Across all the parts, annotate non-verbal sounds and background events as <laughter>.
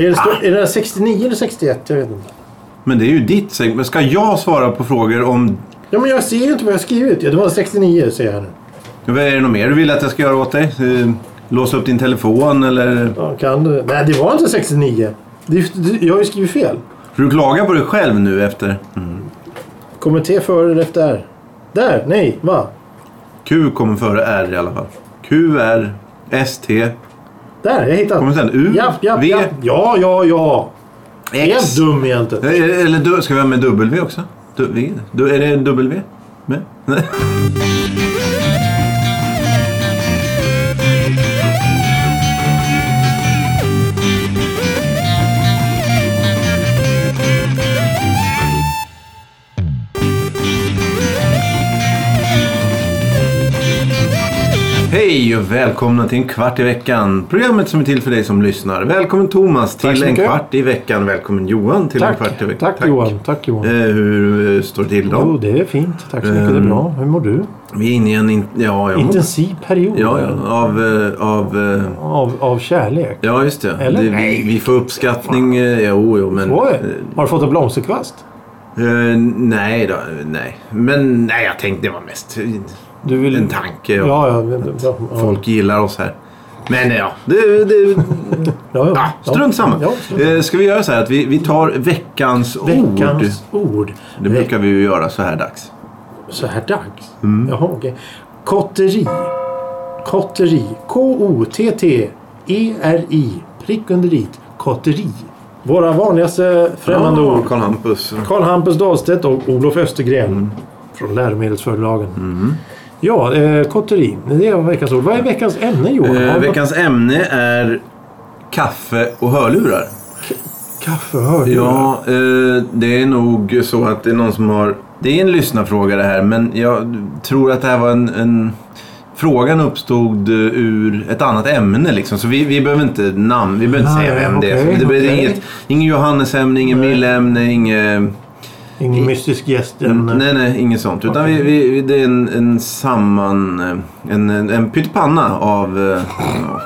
Är det, stå, är det 69 eller 61? Jag vet inte. Men det är ju ditt segment. Men Ska jag svara på frågor om... Ja, men jag ser ju inte vad jag har skrivit. Ja, det var 69 säger jag nu. Är det något mer du vill att jag ska göra åt dig? Eh, Låsa upp din telefon eller... Ja, kan du? Nej, det var inte 69. Det, det, jag har ju skrivit fel. För du klagar på dig själv nu efter... Kommer T före eller efter R? Där! Nej, va? Q kommer före R i alla fall. Q, R, S, T. Där, jag hittade. Kommer sen U, Ja, ja, V, ja. Ja, ja, ja. X. Helt dum egentligen. Eh, Eller du- ska vi ha med W också? Du, v, du, är det W? Med? Nej. Hej och välkomna till en kvart i veckan. Programmet som är till för dig som lyssnar. Välkommen Thomas Tack till en mycket. kvart i veckan. Välkommen Johan till en Tack, kvart i veckan. tack, Johan. Tack Johan. Eh, hur eh, står det till Jo, då? det är fint. Tack så mycket. Det är bra. Hur mår du? Vi är inne i en... In, ja, jag Intensiv period. ja, ja, av... eh, av eh, Av, av kärlek. ja, just det. Eller? det vi, Nej. vi får uppskattning. eh, Jo, jo, men... Oj, eh, har du fått en blomsterkvast? eh, nej då, nej. Men nej, jag tänkte det var mest vill... en tanke. Och Ja, ja. ja, ja. Folk gillar oss här. Men ja, det... det <laughs> ja, strunt samma. Ja, strunt. Eh, ska vi göra så här att vi, vi tar veckans, ord? Veckans ord. Det brukar vi ju göra så här dags. Så här dags? Mm. Jaha, okej. Kotteri. Kotteri. K-O-T-T-E-R-I. Prick under dit. Kotteri. Våra vanligaste främmande ord. Karl Hampus. Karl Hampus Dahlstedt och Olof Östergren. Mm. Från läromedelsförlagen. Ja, eh, kotteri. Det var veckans ord. Vad är veckans ämne Johan? Eh, veckans ämne är kaffe och hörlurar. Kaffe hör du. Ja, eh, det är nog så att det är någon som har... Det är en lyssnarfråga det här, men jag tror att det här var en... en frågan uppstod eh, ur ett annat ämne liksom. Så vi, vi behöver inte namn, vi behöver inte Nej, säga vem det är. Det, är okej. inget, inget Johannesämne, inget Nej. Milleämne, inget... Ingen mystisk gäst. En, Nej, nej, inget sånt. Utan vi, vi, det är en, en samman... En, en, en pyttipanna av... ja,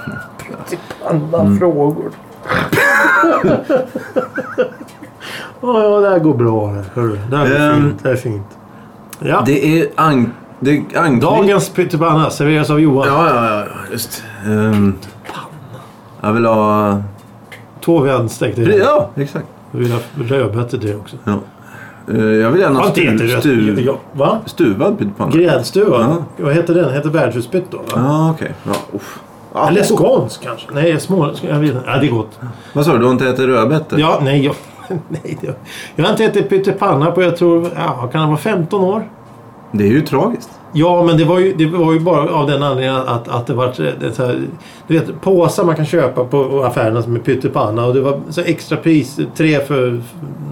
Andra Mm. frågor. <laughs> ja, ja, det här går bra. Hörru. Det här är Ehm, fint. Det här är fint. Ja. det är... An, det är anknyt- Dagens pyttipanna serveras av Johan. Ja, ja, ja, just. Um, jag vill ha... Två vänstekt Ja, exakt. Jag vill ha rödbetor till det också. Ja. Eh, jag vill gärna ha stu, stu, Ja, va? stuvad pyttipanna. Gräddstuva? Ja. Vad heter den? Heter värdshusspett då? Va? Ja, okej. Ja, Eller oh. skånsk kanske? Nej, små... Jag vet inte. Ja, det är gott. Vad sa du? Du har inte ätit rödbetor? Ja, nej. Jag, <laughs> nej det, jag har inte ätit pyttipanna på, jag tror, ja, kan det vara 15 år? Det är ju tragiskt. Ja, men det var ju, det var ju bara av den anledningen att, att det var det så här, du vet, påsar man kan köpa på affärerna som är pyttipanna och det var så extra pris, tre för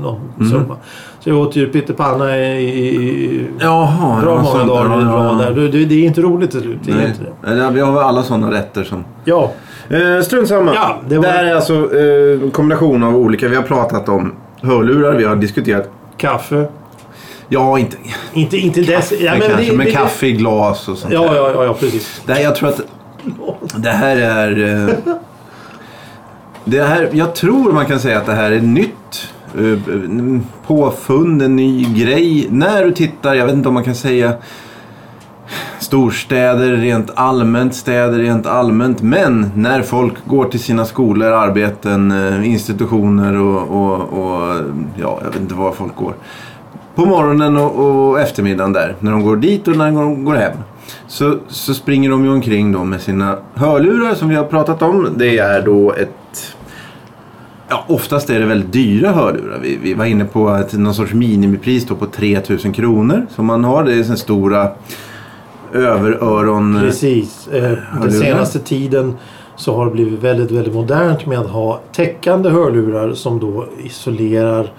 någon Mm. summa. Så jag åt ju pyttipanna i, i Jaha. bra många sånt. dagar i rad där. Det, det, det är inte roligt till slut. Det är inte det. Vi har väl alla sådana rätter som... Ja, Eh, strunt samma. Ja, det det, var- här är alltså eh, en kombination av olika. Vi har pratat om hörlurar, vi har diskuterat... kaffe. Ja, inte... Inte, inte dess... Ja, men kanske, det- men det- kaffe i glas och sånt Ja, där. ja, ja, ja, precis. Det här, jag tror att det här är... eh, <laughs> Det här, jag tror man kan säga att det här är nytt. Eh, påfund, en ny grej. När du tittar, jag vet inte om man kan säga storstäder rent allmänt, städer rent allmänt. Men när folk går till sina skolor, arbeten, eh, institutioner och, och, och ja, jag vet inte var folk går. På morgonen och, och eftermiddagen där, när de går dit och när de går hem. Så, så springer de ju omkring då med sina hörlurar som vi har pratat om. Det är då ett... Ja, oftast är det väldigt dyra hörlurar. Vi, vi var inne på ett, någon sorts minimipris då på 3000 kronor som man har. Det är såna stora överöron... Precis. Eh, den senaste tiden så har det blivit väldigt, väldigt modernt med att ha täckande hörlurar som då isolerar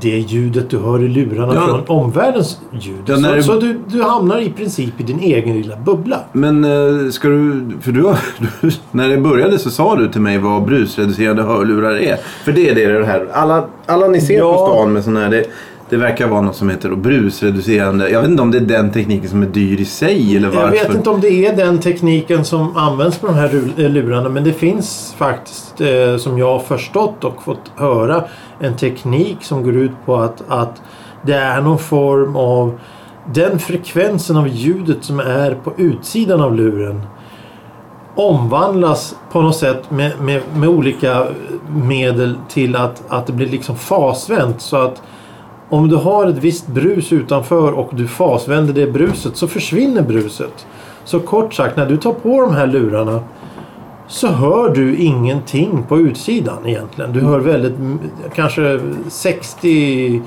det ljudet du hör i lurarna Ja. från omvärldens ljud. Ja, så det- så du, du hamnar i princip i din egen lilla bubbla. Men eh, ska du... För du, <laughs> du... När det började så sa du till mig vad brusreducerande hörlurar är. För det är det det här. Alla, alla ni ser Ja. på stan med såna här. Det, Det verkar vara något som heter brusreducerande. Jag vet inte om det är den tekniken som är dyr i sig eller varför. Jag vet inte om det är den tekniken som används på de här eh, lurarna men det finns faktiskt eh, som jag har förstått och fått höra en teknik som går ut på att, att det är någon form av den frekvensen av ljudet som är på utsidan av luren omvandlas på något sätt med, med, med olika medel till att, att det blir liksom fasvänt så att om du har ett visst brus utanför och du fasvänder det bruset så försvinner bruset. Så kort sagt, när du tar på de här lurarna så hör du ingenting på utsidan egentligen. Du hör väldigt, kanske 60-70%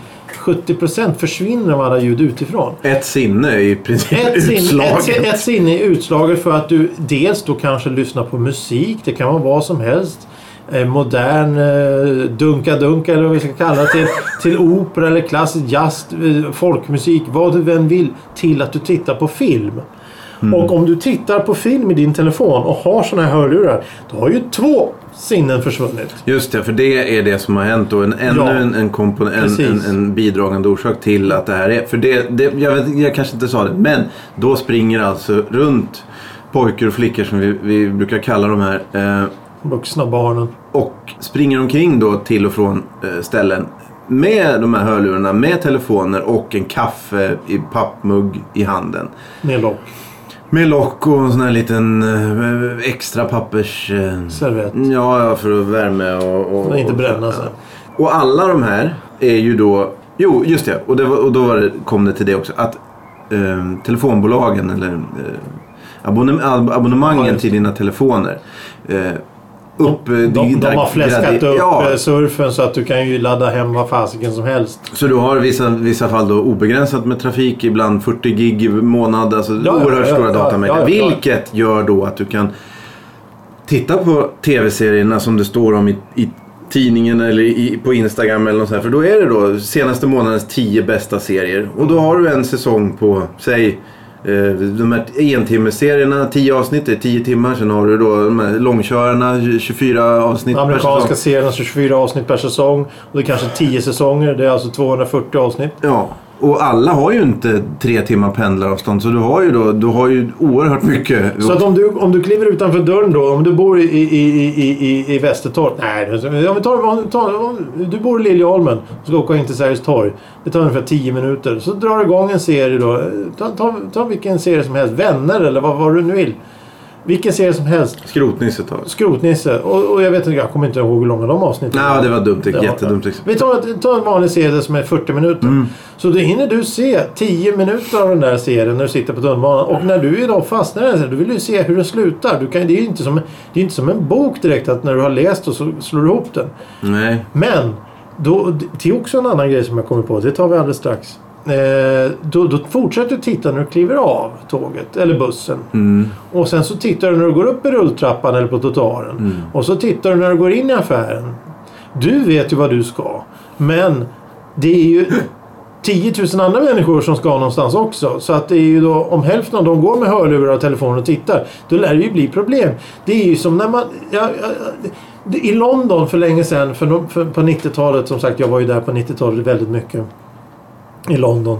försvinner av alla ljud utifrån. Ett sinne i princip Ett sinne, utslaget. ett, ett sinne är utslaget för att du dels då kanske lyssnar på musik. Det kan vara vad som helst. Eh, modern eh, dunka-dunka eller vad vi ska kalla det till, till opera eller klassisk jazz, eh, folkmusik, vad du än vill. Till att du tittar på film. Mm. Och om du tittar på film i din telefon och har såna här hörlurar. Då har ju två sinnen försvunnit. Just det, för det är det som har hänt och en, ännu Ja, en, en, en, en bidragande orsak till att det här är... För det, det, jag, vet, jag kanske inte sa det, men då springer alltså runt pojkar och flickor som vi, vi brukar kalla de här eh, Vuxna barnen. Och springer omkring då till och från eh, ställen med de här hörlurarna, med telefoner och en kaffe i pappmugg i handen. Med lock. Med lock och en sån här liten eh, extra pappers... Eh, Servett. ja, ja, för att värme och... och För att inte bränna sig. Och alla de här är ju då... Jo, just det. Och, det var, och då var det, kom det till det också. Att eh, telefonbolagen eller eh, abonnem, ab, abonnemangen Ja, till dina telefoner. Eh, upp, eh, De, de, de har fläskat upp Ja, eh, surfen så att du kan ju ladda hem vad fasiken som helst. så du har i vissa, vissa fall då obegränsat med trafik, ibland 40 gig i månad. Alltså ja, oerhört ja, stora ja, datamängder. Vilket gör då att du kan titta på tv-serierna som det står om i, i tidningen eller i, på Instagram eller något sånt här. För då är det då senaste månadens 10 bästa serier. Och då har du en säsong på, säg de här entimmeserierna, 10 avsnitt, det är 10 timmar. Sen har du då de här långkörarna, 24 avsnitt per Amerikanska säsong. serien, alltså 24 avsnitt per säsong. Och det är kanske 10 säsonger. Det är alltså 240 avsnitt. Ja, och alla har ju inte tre timmar pendlaravstånd. Så du har ju då, du har ju oerhört mycket. Så att om du, om du kliver utanför dörren då, om du bor i, i, i, i, i, Västertorp. Nej, om vi tar, om tar, om du bor i Liljeholmen och ska åka in till Sergels torg. Det tar ungefär 10 minuter. Så drar du igång en serie då. Ta, ta, ta vilken serie som helst. Vänner eller vad, vad du nu vill. Vilken serie som helst. Skrotnisse tar Skrotnisse. Och, och jag vet inte, jag kommer inte ihåg hur långa de avsnitten Nej, det var dumt. Ja, Jättedumt. ja. exempel. Vi tar, tar en vanlig serie som är 40 minuter. Mm. Så då hinner du se 10 minuter av den där serien när du sitter på tunnelbanan. Och när du idag fastnar i den, serien, då vill du se hur den slutar. Du kan, det är ju inte som, det är inte som en bok direkt att när du har läst och så slår du ihop den. Nej. Men då, det är också en annan grej som jag kommer på. Det tar vi alldeles strax. Eh, då, då fortsätter du titta när du kliver av tåget eller bussen. Mm. Och sen så tittar du när du går upp i rulltrappan eller på trottoaren. Mm. Och så tittar du när du går in i affären. Du vet ju vad du ska. Men det är ju <clears throat> 10 000 andra människor som ska någonstans också. Så att det är ju då om hälften av dem går med hörlurar och telefon och tittar. Då lär det ju bli problem. Det är ju som när man... Ja, ja, det- I London för länge sedan, för, för, på 90-talet, som sagt jag var ju där på 90-talet väldigt mycket. I London.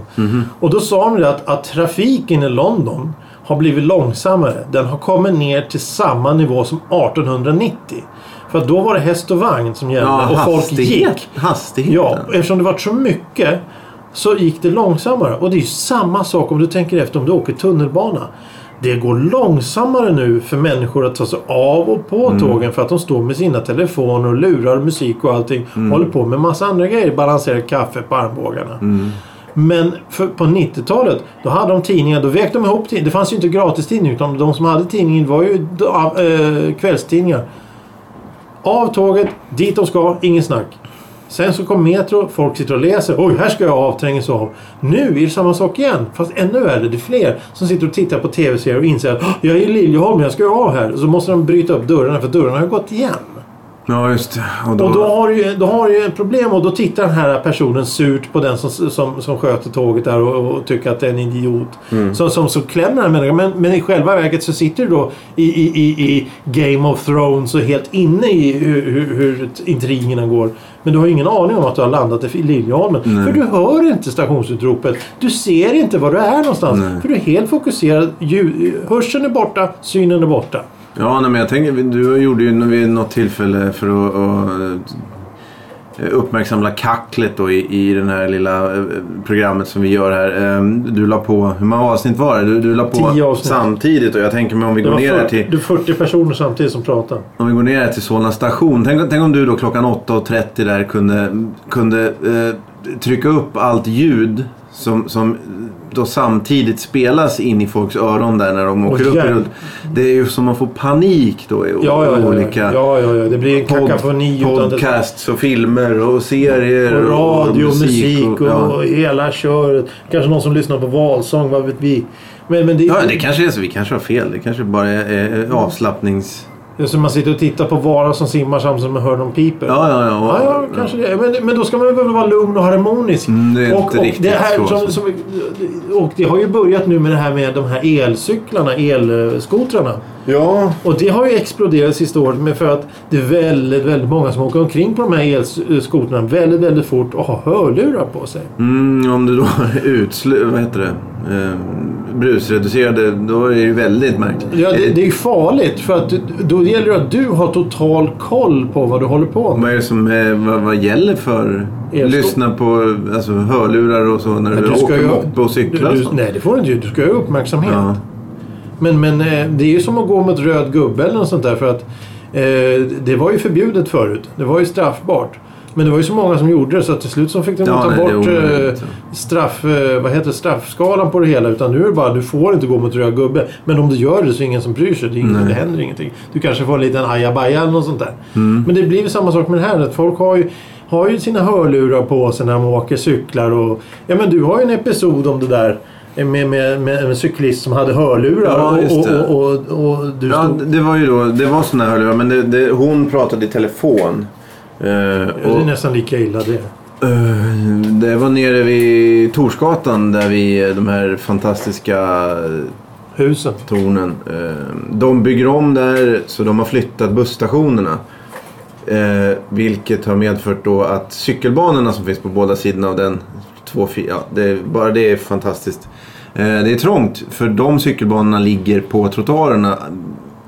Och då sa de att, att trafiken i London har blivit långsammare. Den har kommit ner till samma nivå som 1890. För då var det häst och vagn som gällde Ja, och folk gick. Hastigheten. Ja, eftersom det var så mycket så gick det långsammare. Och det är ju samma sak om du tänker efter om du åker tunnelbana. Det går långsammare nu för människor att ta sig av och på Mm. tågen för att de står med sina telefoner och lurar musik och allting. Mm. Håller på med massa andra grejer. Balanserar kaffe på armbågarna. Mm. Men för, på 90-talet då hade de tidningar. Då vägde de ihop tidningar. Det fanns ju inte gratistidningar utan de som hade tidningen var ju äh, kvällstidningar. Av tåget, dit de ska, ingen snack. Sen så kom Metro, folk sitter och läser. Oj, här ska jag av, trängs av. Nu är det samma sak igen. Fast ännu värre. Det är fler som sitter och tittar på tv-serier och inser att jag är i Liljeholmen, jag ska ju av här. Så måste de bryta upp dörrarna för dörrarna har gått igen. Ja, just det. Och då, Och då har, du då har du ett problem och då tittar den här personen surt på den som, som, som sköter tåget där och, och tycker att det är en idiot. Mm. Som, som, som klämmer den människan. Men, men i själva verket så sitter du då i, i, i, i Game of Thrones och helt inne i hur, hur, hur intrigerna går. Men du har ingen aning om att du har landat i Liljeholmen. Nej. För du hör inte stationsutropet. Du ser inte var du är någonstans. Nej. För du är helt fokuserad. Ljud, hörseln är borta, synen är borta. Ja, nej, men jag tänker, du gjorde ju vid något tillfälle för att, att eh, uppmärksamma kacklet då i, i den här lilla eh, programmet som vi gör här. Eh, Du la på, hur många avsnitt var det? Du, du la på samtidigt och jag tänker mig om vi Det går ner här 40, till, det är 40 personer samtidigt som pratar. om vi går ner här till Solna station. Tänk, tänk om du då klockan 8.30 där kunde, kunde eh, trycka upp allt ljud som, som då samtidigt spelas in i folks öron där när de åker upp i jävlar. rull. Det är ju som man får panik då i Ja, ja, olika ja, ja, ja. Det blir en pod- kakafoni. det- podcasts och filmer och serier. Och radio, musik och, ja. hela köret. Kanske någon som lyssnar på valsång, vad vet vi. Men, men det, ja, det kanske är så. Vi kanske har fel. Det kanske bara är är avslappnings... som man sitter och tittar på Vara som simmar samtidigt som man hör någon piper. Ja, ja, ja. Ja, ja, kanske det. Men, men då ska man väl vara lugn och harmonisk. Mm, det är och, inte och riktigt det här, så, som, alltså. som, Och det har ju börjat nu med det här med de här elcyklarna, elskotrarna. Ja. Och det har ju exploderat sista året med för att det är väldigt, väldigt många som åker omkring på de här elskotrarna väldigt, väldigt fort och har hörlurar på sig. Mm, om du då är <laughs> utslu... Vad heter det? Eh, brusreducerade. Då är det ju väldigt märkligt. Ja, det, Eh, det är ju farligt för att då gäller det att du har total koll på vad du håller på med. Vad är det som är, vad, vad gäller för... Elsko- Lyssna på alltså, hörlurar och så när Men du, du åker ju- moppe och cyklar? Du, så. nej, det får du inte. Du ska ha uppmärksamhet. Ja. Men, men eh, det är ju som att gå mot röd gubbe eller något sånt där för att eh, det var ju förbjudet förut. Det var ju straffbart. Men det var ju så många som gjorde det så att till slut så fick de Ja, ta nej, bort eh, omöjligt. straff, eh, vad heter straffskalan på det hela. Utan nu är det bara du får inte gå mot röd gubbe. Men om du gör det så är det ingen som bryr sig. Det, ingen, det händer ingenting. Du kanske får en liten ajabaja eller något sånt där. Mm. Men det blir samma sak med det här. Att folk har ju, har ju sina hörlurar på sig när de åker cyklar. Och, ja, men du har ju en episod om det där. Med, med, med en cyklist som hade hörlurar Ja, och, det. och, och, och du Ja, stod... det var ju då, det var såna hörlurar, men det, det, hon pratade i telefon. Eh, Det och, är nästan lika illa det. eh, det var nere vid Torsgatan där vi, de här fantastiska Husen. tornen. Eh, de bygger om där så de har flyttat busstationerna. Eh, vilket har medfört då att cykelbanorna som finns på båda sidorna av den, två, ja, det, bara det är fantastiskt. Eh, det är trångt för de cykelbanorna ligger på trottoarerna.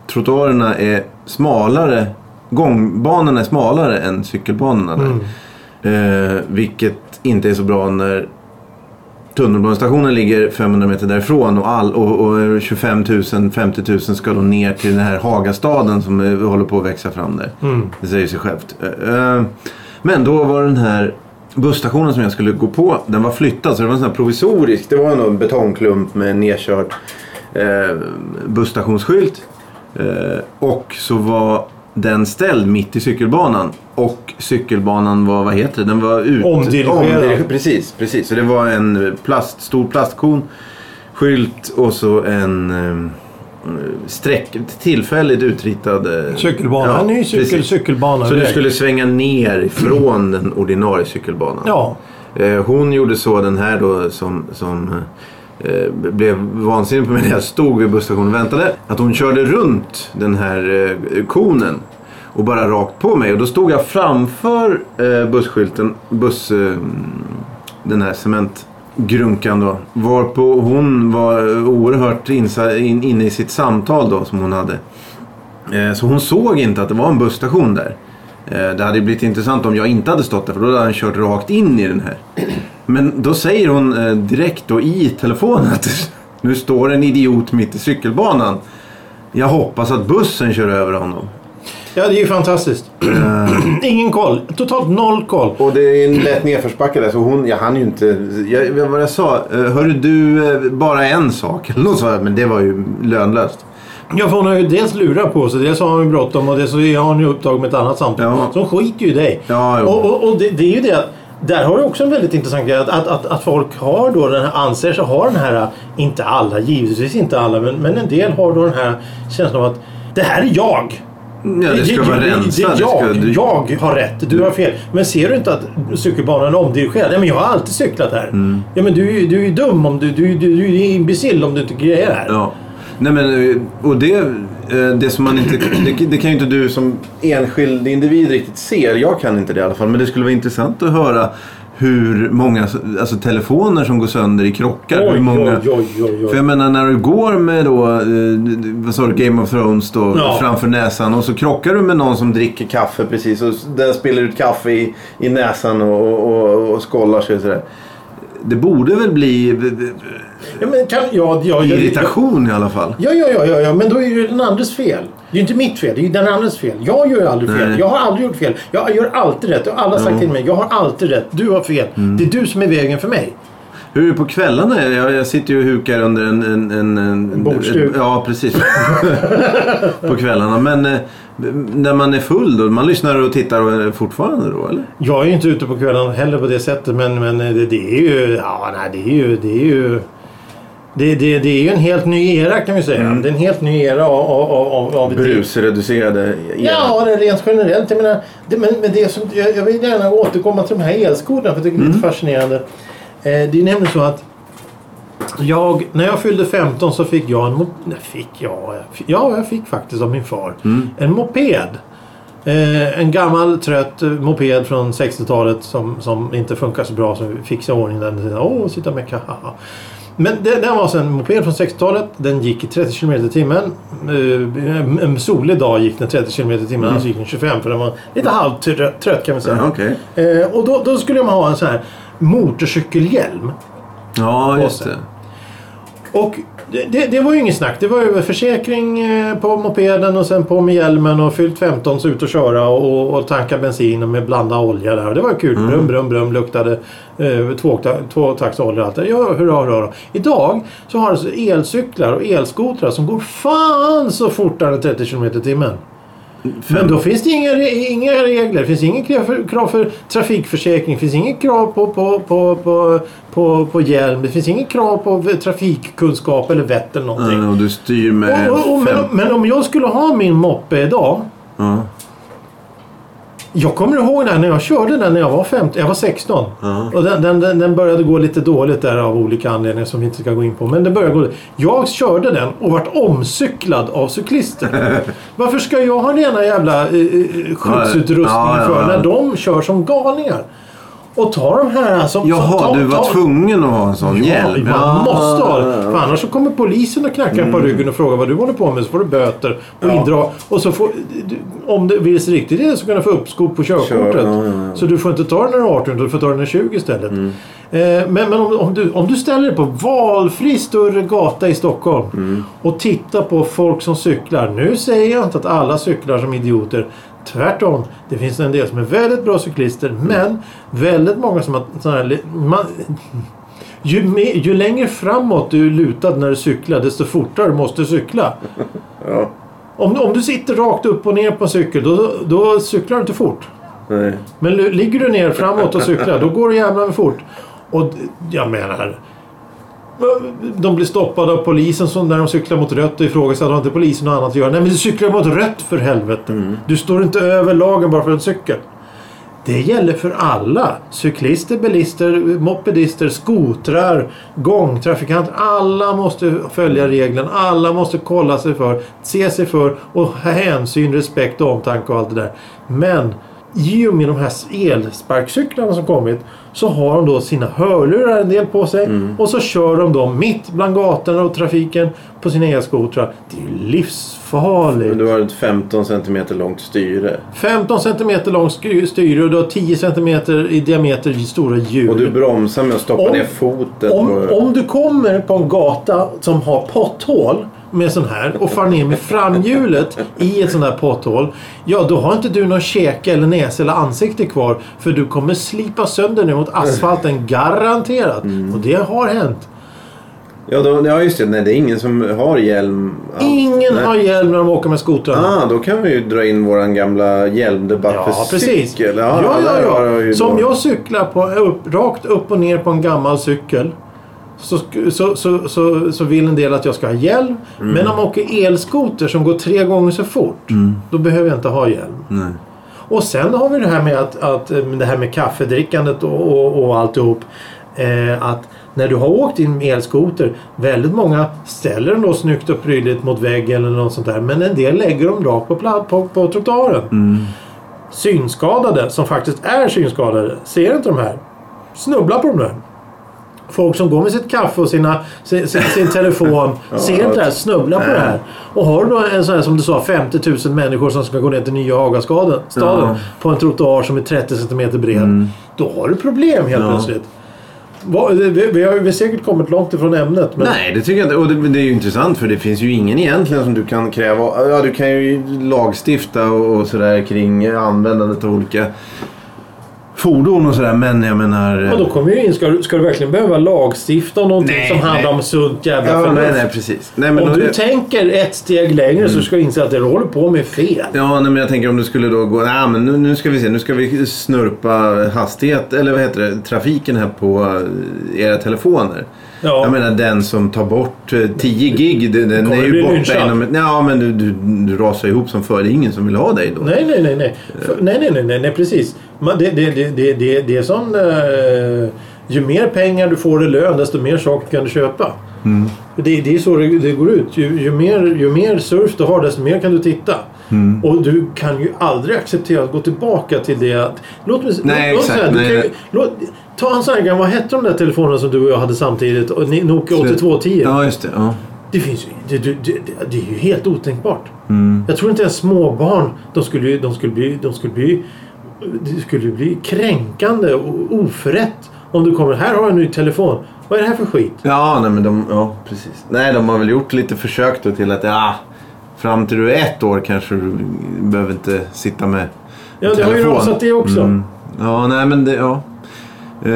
Trottoarerna är smalare, gångbanorna är smalare än cykelbanorna där. Mm. Eh, vilket inte är så bra när tunnelbanestationen ligger 500 meter därifrån och, all, och, och 25 000, 50 000 ska då ner till den här Hagastaden som eh, håller på att växa fram där. Mm. Det säger sig självt. Eh, eh, Men då var den här busstationen som jag skulle gå på, den var flyttad så det var en sån här provisorisk. Det var en betongklump med en nedkörd eh, busstationsskylt. Eh, och så var den ställd mitt i cykelbanan. Och cykelbanan var, vad heter det, den var ut... Omdirigerad. omdiriger- Precis, precis. Så det var en plast, stor plastkon, skylt och så en eh, streck, tillfälligt utritad... eh, Cykelbana. ja, en ny cykel, precis. cykelbana. Så du skulle svänga ner ifrån den ordinarie cykelbanan. Ja. Eh, Hon gjorde så den här då som, som eh, Eh, blev vansinnig på mig när jag stod vid busstationen och väntade. Att hon körde runt den här eh, konen och bara rakt på mig. Och då stod jag framför eh, busskylten, buss, eh, den här cementgrunkan då. Varpå hon var oerhört insa, in, inne i sitt samtal då som hon hade. Eh, Så hon såg inte att det var en busstation där. Eh, Det hade blivit intressant om jag inte hade stått där för då hade han kört rakt in i den här. Men då säger hon eh, direkt då i telefonen att nu står en idiot mitt i cykelbanan. Jag hoppas att bussen kör över honom. ja, det är ju fantastiskt. Ingen koll. Totalt noll koll. Och det är en lätt nedförsbacke där så hon, jag hann ju inte. Jag, vad jag sa, eh, hörru du, eh, bara en sak. Eller något sånt, men det var ju lönlöst. Ja, för hon har ju dels lurat på sig, dels har hon ju bråttom och dels har hon ju upptag med ett annat samtal. Ja. Så hon skiter ju i dig. Ja, jo. och och, och det, det är ju det att där har du också en väldigt intressant grej. Att, att, att, att folk har då den här, anser sig ha den här, inte alla, givetvis inte alla, men, men en del har då den här känslan av att det här är jag. Ja, det ska vara rensat. Jag, du- jag har rätt, du har fel. Men ser du inte att cykelbanan är omdirigerad? Nej, men jag har alltid cyklat här. Mm. Ja, men du, du är ju dum om du... Du, du, du är imbecill om du inte grejer här. Ja. Nej men, eh, och det, eh, det som man inte... Det, det kan ju inte du som enskild individ riktigt ser. Jag kan inte det i alla fall. Men det skulle vara intressant att höra hur många alltså, telefoner som går sönder i krockar. Oj, hur många, oj, oj. För jag menar när du går med då, eh, vad sa du, Game of Thrones då Ja. framför näsan och så krockar du med någon som dricker kaffe precis och den spiller ut kaffe i, i näsan och, och, och skållar sig och sådär. Det borde väl bli Ja, men kan, ja, ja, irritation i alla fall. Ja, ja, ja, ja, ja, men då är det den andres fel. Det är inte mitt fel, det är den andres fel. Jag gör aldrig fel. Nej. Jag har aldrig gjort fel. Jag gör alltid rätt. Och alla har sagt till mig, jag har alltid rätt. Du har fel. Mm. Det är du som är vägen för mig. Hur är det på kvällarna? Jag, jag sitter ju och hukar under en... en, en, en Bordsduk. Ja, precis. <laughs> på kvällarna. Men eh, när man är full då? Man lyssnar och tittar fortfarande då, eller? Jag är ju inte ute på kvällen heller på det sättet, men, men det, det är ju... Ja, nej, det är ju... Det är ju det, det, det är ju en helt ny era kan vi säga. Mm. Det är en helt ny era av... av, av, av Brusreducerade el. Ja, det rent generellt. Jag menar, det, men, men det som, jag, jag vill gärna återkomma till de här elskotrarna för jag tycker det är lite fascinerande. Eh, det är nämligen så att jag, när jag fyllde 15 så fick jag en nej, fick jag, jag fick- Ja, jag fick faktiskt av min far. En moped. Eh, en gammal trött moped från 60-talet som, som inte funkar så bra så vi fixade i ordning den. Åh, sitta med kaha. Men det, den var alltså en moped från 60-talet. Den gick i 30 km i timmen. Eh, en- solig dag gick den 30 km i timmen. Alltså gick den 25 för den var lite halvtrött trött kan man säga. Ja, okej. Eh, och då, då skulle man ha en sån här motorcykelhjälm. Ja, just det. Och det, det, var ju inget snack. Det var ju försäkring eh, på mopeden och sen på med hjälmen och fyllt 15 så ut och köra och, och tanka bensin och med blanda olja där. Och det var kul. Brum, brum, brum. Luktade eh, tvåtakts tvåtaktsolja och allt det Ja, hurra, hurra, hurra. Idag så har alltså elcyklar och elskotrar som går fan så fortare än 30 km i timmen. Men då finns det inga, inga regler. Det finns inget krav för, krav för trafikförsäkring. Det finns inget krav på, på, på, på, på, på hjälm. Det finns inget krav på trafikkunskap eller vett eller någonting. Ja, och du styr med Och, och, och, men, men om jag skulle ha min moppe idag. Ja. Jag kommer ihåg när jag körde den när jag var 15, jag var 16. Ja. Och den, den, den, den började gå lite dåligt där av olika anledningar som vi inte ska gå in på. Men den började gå Jag körde den och vart omcyklad av cyklister. <laughs> Varför ska jag ha rena jävla eh, eh, skyddsutrustning för när de kör som galningar? Och ta de här som... Jaha, ta, du var ta, tvungen att ha en sån Ja, hjälm? man måste ha det. För annars så kommer polisen och knackar på ryggen och frågar vad du håller på med. Så får du böter och Ja. indra. Och så får, om det vill sig riktigt illa så kan du få uppskov på körkortet. Kör, ja, ja. Så du får inte ta den när du är 18 utan du får ta den när du är 20 istället. Mm. Eh, men men om, om, du, om du ställer dig på valfri större gata i Stockholm Mm. och tittar på folk som cyklar. Nu säger jag inte att alla cyklar som idioter. Tvärtom. Det finns en del som är väldigt bra cyklister. Men väldigt många som har sådana här... li- Man, ju, mer, ju längre framåt du är lutad när du cyklar desto fortare måste du cykla. <laughs> Ja, Om, om du sitter rakt upp och ner på en cykel då, då cyklar du inte fort. nej. Men ligger du ner framåt och cyklar då går det jävla fort. Och jag menar... De blir stoppade av polisen som när de cyklar mot rött och ifrågasätter har inte polisen något annat att göra. Nej men du cyklar mot rött för helvete. Du står inte över lagen bara för en cykel. Det gäller för alla. Cyklister, bilister, mopedister, skotrar, gångtrafikanter. Alla måste följa reglerna. Alla måste kolla sig för, se sig för och ha hänsyn, respekt och omtanke och allt det där. Men i och med de här elsparkcyklarna som kommit så har de då sina hörlurar en del på sig och så kör de dem mitt bland gatorna och trafiken på sina elskotrar. Det är ju livsfarligt. Men du har ett 15 cm långt styre. 15 cm lång sk- styre och du har 10 cm i diameter i stora hjul. Och du bromsar med att stoppa Om- ner foten. om, på... om du kommer på en gata som har potthål med sån här och far ner med framhjulet i ett sånt här potthål. Ja, då har inte du någon käke eller näsa eller ansikte kvar. För du kommer slipa sönder ner mot asfalten garanterat. Och det har hänt. Ja, då, ja, just det. Nej, det är ingen som har hjälm. alls. Ingen Nej. har hjälm när de åker med skotrarna. Ah, då kan vi ju dra in våran gamla hjälmdebatt Ja, för precis. cykel. Ja, ja, ja. ju Som då- jag cyklar på, upp, rakt upp och ner på en gammal cykel. Så, så, så, så, så vill en del att jag ska ha hjälm. Mm. Men om man åker elskoter som går tre gånger så fort. Då behöver jag inte ha hjälm. Nej. Och sen har vi det här med att, att eh, det här med kaffedrickandet och, och, och alltihop. Eh, att när du har åkt din elskoter, väldigt många ställer den då snyggt och prydligt mot väggen eller något sånt där. Men en del lägger dem rakt på, pla- på, på trottoaren. Mm. Synskadade, som faktiskt är synskadade, ser inte de här. Snubblar på de där. Folk som går med sitt kaffe och sina, sin, sin, telefon <laughs> ser inte det här, snubblar på det här. Och har du då en sån här som du sa 50 000 människor som ska gå ner till nya Hagastaden staden, Ja. Mm. på en trottoar som är 30 cm bred. Då har du problem helt Ja. plötsligt. Vi, har vi har säkert kommit långt ifrån ämnet. Men Nej, det tycker jag inte. Och det, det är ju intressant för det finns ju ingen egentligen som du kan kräva. Ja, du kan ju lagstifta och, och sådär kring användandet av olika fordon och sådär. Men jag menar... och då kommer ju in, ska, du- ska du verkligen behöva lagstifta om någonting Nej, som handlar nej. om sunt jävla ja, förnuft? nej, nej, precis. Nej, men Om du tänker ett steg längre så ska du inse att det du håller på med är fel. Ja, nej, men jag tänker om du skulle då gå... Nej, men nu, nu ska vi se. Nu ska vi snurpa hastighet, eller vad heter det, trafiken här på eh, era telefoner. Ja. Jag menar den som tar bort eh, 10 gig, den, den är ju borta lynchad? inom... Ja, men du, du, du rasar ihop som förr. Det är ingen som vill ha dig då. Nej, nej, nej. Nej, För, nej, nej, nej, nej, nej, precis. Det, det, det, det, det, är som... Eh, ju mer pengar du får i lön desto mer saker kan du köpa. Mm. Det, det är så det, det går ut. Ju, ju, mer, ju mer surf du har desto mer kan du titta. Mm. Och du kan ju aldrig acceptera att gå tillbaka till det att... Låt mig, Nej, låt, låt exakt. du Nej, ju- låt, Ta en sån här gammal, vad hette de där telefonerna som du och jag hade samtidigt? Nokia 8210. Ja, just det. Ja. Det finns det, det, det, det är ju helt otänkbart. Mm. Jag tror inte ens småbarn, de skulle, de skulle bli, de skulle bli, det skulle bli kränkande och oförrätt om du kommer, här har jag en ny telefon. Vad är det här för skit? Ja, nej, men de, ja, precis. Nej, de har väl gjort lite försök då till att ja, fram till du är ett år kanske du behöver inte sitta med Ja, det har ju telefon. rasat det också. Mm. Ja, nej men det, ja. Eh,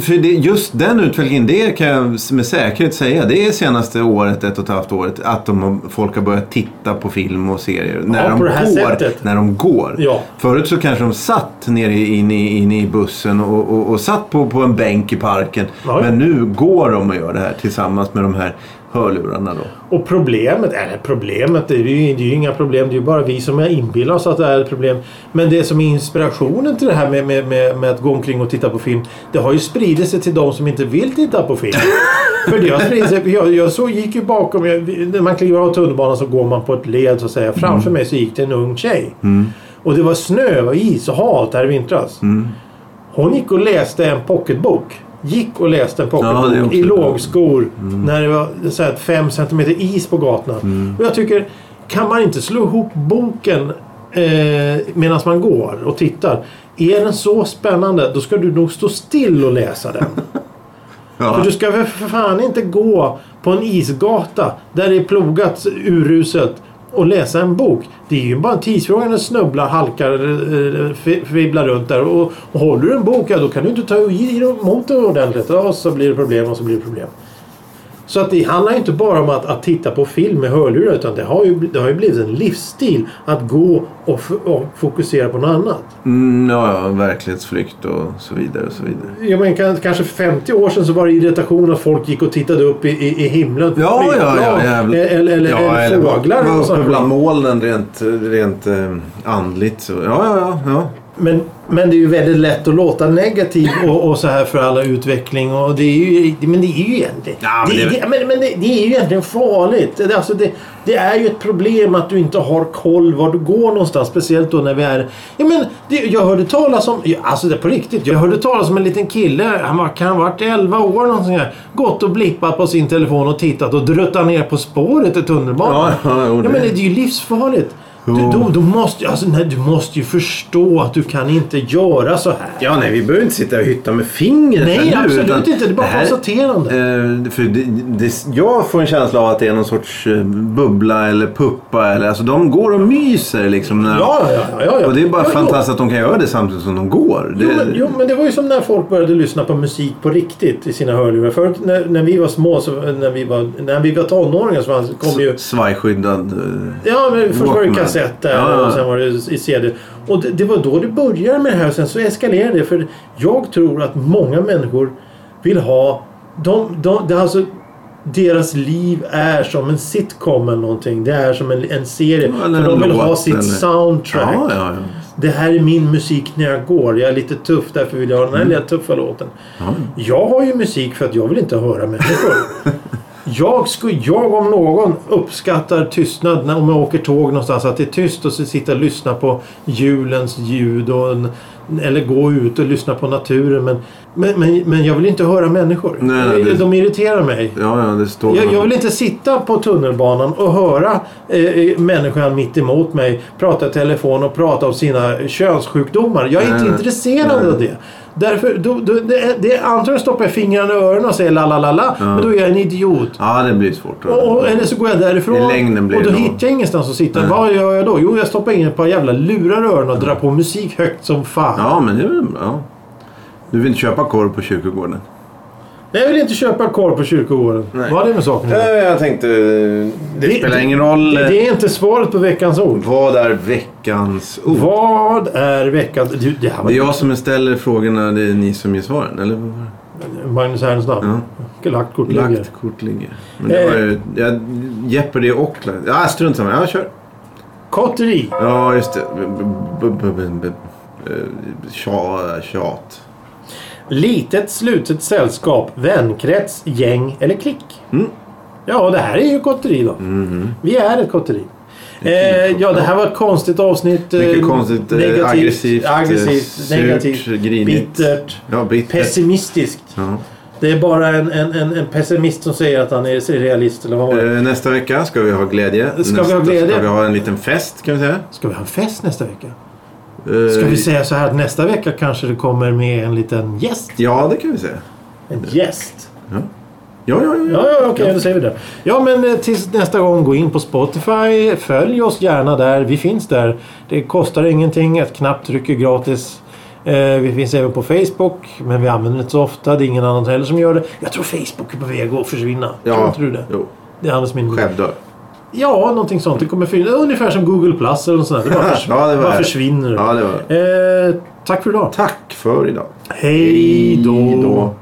för- det, just den utvecklingen, det kan jag med säkerhet säga. Det är senaste året, ett och ett halvt året, att de folk har börjat titta på film och serier. när, de går, när de går. Ja. Förut så kanske de satt nere i- inne i, inne i bussen och, och, och satt på, på en bänk i parken. Ja, ja. Men nu går de och gör det här tillsammans med de här hörlurarna då. Och problemet, eller problemet, det är, ju, det är ju inga problem. Det är ju bara vi som är inbillar oss att det är ett problem. Men det som är inspirationen till det här med, med, med, med att gå omkring och titta på film. Det har ju spridit sig till de som inte vill titta på film. <laughs> För det har spridit sig. Jag, jag så gick ju bakom. Jag, när man kliver av tunnelbanan så går man på ett led så att säga. Framför mig så gick det en ung tjej. Och det var snö och is och halt här i vintras. Hon gick och läste en pocketbok. Gick och läste en Ja, pocketbok också i lågskor. När det var så här, fem centimeter is på gatorna. Och jag tycker, kan man inte slå ihop boken eh, medan man går och tittar. Är den så spännande då ska du nog stå still och läsa den. <laughs> Ja. För du ska för fan inte gå på en isgata där det är plogat uruset och läsa en bok. Det är ju bara en tidsfråga när snubblar, halkar, eh, eh, fibblar runt där. Och, och håller du en bok, ja då kan du inte ta i emot den ordentligt. Och så blir det problem och så blir det problem. Så att det handlar inte bara om att, att titta på film med hörlurar utan det har ju, det har ju blivit en livsstil att gå och, och fokusera på något annat. Mm, ja, ja, verklighetsflykt och så vidare. Och så vidare. Menar, kan- kanske för 50 år sedan så var det irritation att folk gick och tittade upp i, i, i himlen. Ja, ja, ja. flygplan. jävla- Eller, eller, ja, eller fåglar. Var uppe bland molnen rent, rent eh, andligt. Så. Ja, ja, ja. ja. Men, men det är ju väldigt lätt att låta negativ och, och så här för alla utveckling. Och det är ju, men det är ju egentligen... Ja, men det, det- det, men, men det, det är ju egentligen farligt. Det, alltså det, det är ju ett problem att du inte har koll var du går någonstans. Speciellt då när vi är... Ja, men det, jag hörde talas om... Alltså det är på riktigt. Jag hörde talas om en liten kille. Han var, kan ha varit 11 år sånt här. Gått och blippat på sin telefon och tittat och druttat ner på spåret i tunnelbanan. Ja, ja, men det är ju livsfarligt. Du, då, då måste, alltså, nej, du måste ju förstå att du kan inte göra så här. Ja, nej, vi behöver inte sitta och hytta med fingret Nej, nu, absolut utan inte. Det är bara här- konstaterande. Eh, för det, det, jag får en känsla av att det är någon sorts eh, bubbla eller puppa. Eller, alltså, de går och myser liksom. När, Ja, ja, ja, ja, ja. Och det är bara ja, fantastiskt att de kan göra det samtidigt som de går. Det, Jo men, jo, men det var ju som när folk började lyssna på musik på riktigt i sina hörlurar. Förut när, när vi var små, så, när, vi var, när vi var tonåringar så kom ju... Svajskyddad. eh, Ja, men först var det. Kassetter Ja, och sen var det i CD. Och det, det var då det började med det här. Sen så eskalerade det. För jag tror att många människor vill ha... De, de, det är alltså, deras liv är som en sitcom eller någonting. Det är som en, en serie. Ja, För de vill ha sitt eller- soundtrack. Ja, ja. Det här är min musik när jag går. Jag är lite tuff därför vill jag ha den här lilla tuffa låten. Ja. Jag har ju musik för att jag vill inte höra människor. <laughs> Jag, skulle, jag om någon uppskattar tystnad när, om jag åker tåg någonstans. Att det är tyst och så sitta och lyssna på julens ljud. Och en, eller gå ut och lyssna på naturen. Men, men, men, men jag vill inte höra människor. Nej, nej, det- De irriterar mig. Ja, ja, det står... Jag, jag vill inte sitta på tunnelbanan och höra eh, människan mitt emot mig prata i telefon och prata om sina könssjukdomar. Jag är Nej, inte intresserad av det. Därför, då, då, det, det, antagligen stoppar jag fingrarna i öronen och säger la la la la. Men då är jag en idiot. Ja, det blir svårt. Och, och, eller så går jag därifrån och då nog- hittar jag ingenstans att sitta. Nej. Vad gör jag då? Jo, jag stoppar in ett par jävla lurar i öronen och drar på musik högt som fan. Ja, men det är väl... Du vill inte köpa korv på kyrkogården? Nej, jag vill inte köpa korv på kyrkogården. Nej. Vad har det med saken att? Jag tänkte... Det, spelar ingen roll. Det, det är inte svaret på veckans ord. Vad är veckans ord? Vad är veckans... Du, det här var Det är jag som ställer frågorna, det är ni som ger svaren. Eller det? Magnus Härenstam. Lagt kort ligger. Lagt kort ligger. Men det var ju... Jag, Jeopardy och... Ja, strunt samma. Ja, kör. Kotteri. Ja, just det. Eh, Tja, tjat. Litet slutet sällskap, vänkrets, gäng eller klick. Mm. Ja, det här är ju kotteri då. Mhm. Vi är ett kotteri. Eh, ja, det här var ett konstigt avsnitt. eh, Mycket konstigt. eh, negativt, aggressivt. eh, aggressivt surt, negativt, Grinigt. bittert, Ja, bittert. pessimistiskt. Ja. Det är bara en, en, en, pessimist som säger att han är realist. Eller vad var? Eh, Nästa vecka ska vi ha glädje. Ska vi nästa ha glädje? Ska vi ha en liten fest kan vi säga. Ska vi ha en fest nästa vecka? Eh, Ska vi säga så här att nästa vecka kanske det kommer med en liten gäst? Ja, det kan vi säga. En gäst? Ja, ja, ja. ja, Ja, ja okej, då säger vi det. Ja, men eh, tills nästa gång, gå in på Spotify. Följ oss gärna där. Vi finns där. Det kostar ingenting. Ett knapptryck är gratis. Eh, vi finns även på Facebook, men vi använder det inte så ofta. Det är ingen annan heller som gör det. Jag tror Facebook är på väg att försvinna. Tror Ja, inte du det? Jo, Det är Anders min självdör. Ja, någonting sånt. Det kommer finnas. Ungefär som Google Plus eller något sånt där. Det bara, förs- <laughs> Ja, det bara försvinner. Ja, det var Eh, tack för idag. Tack för idag. Hej då. Hej då.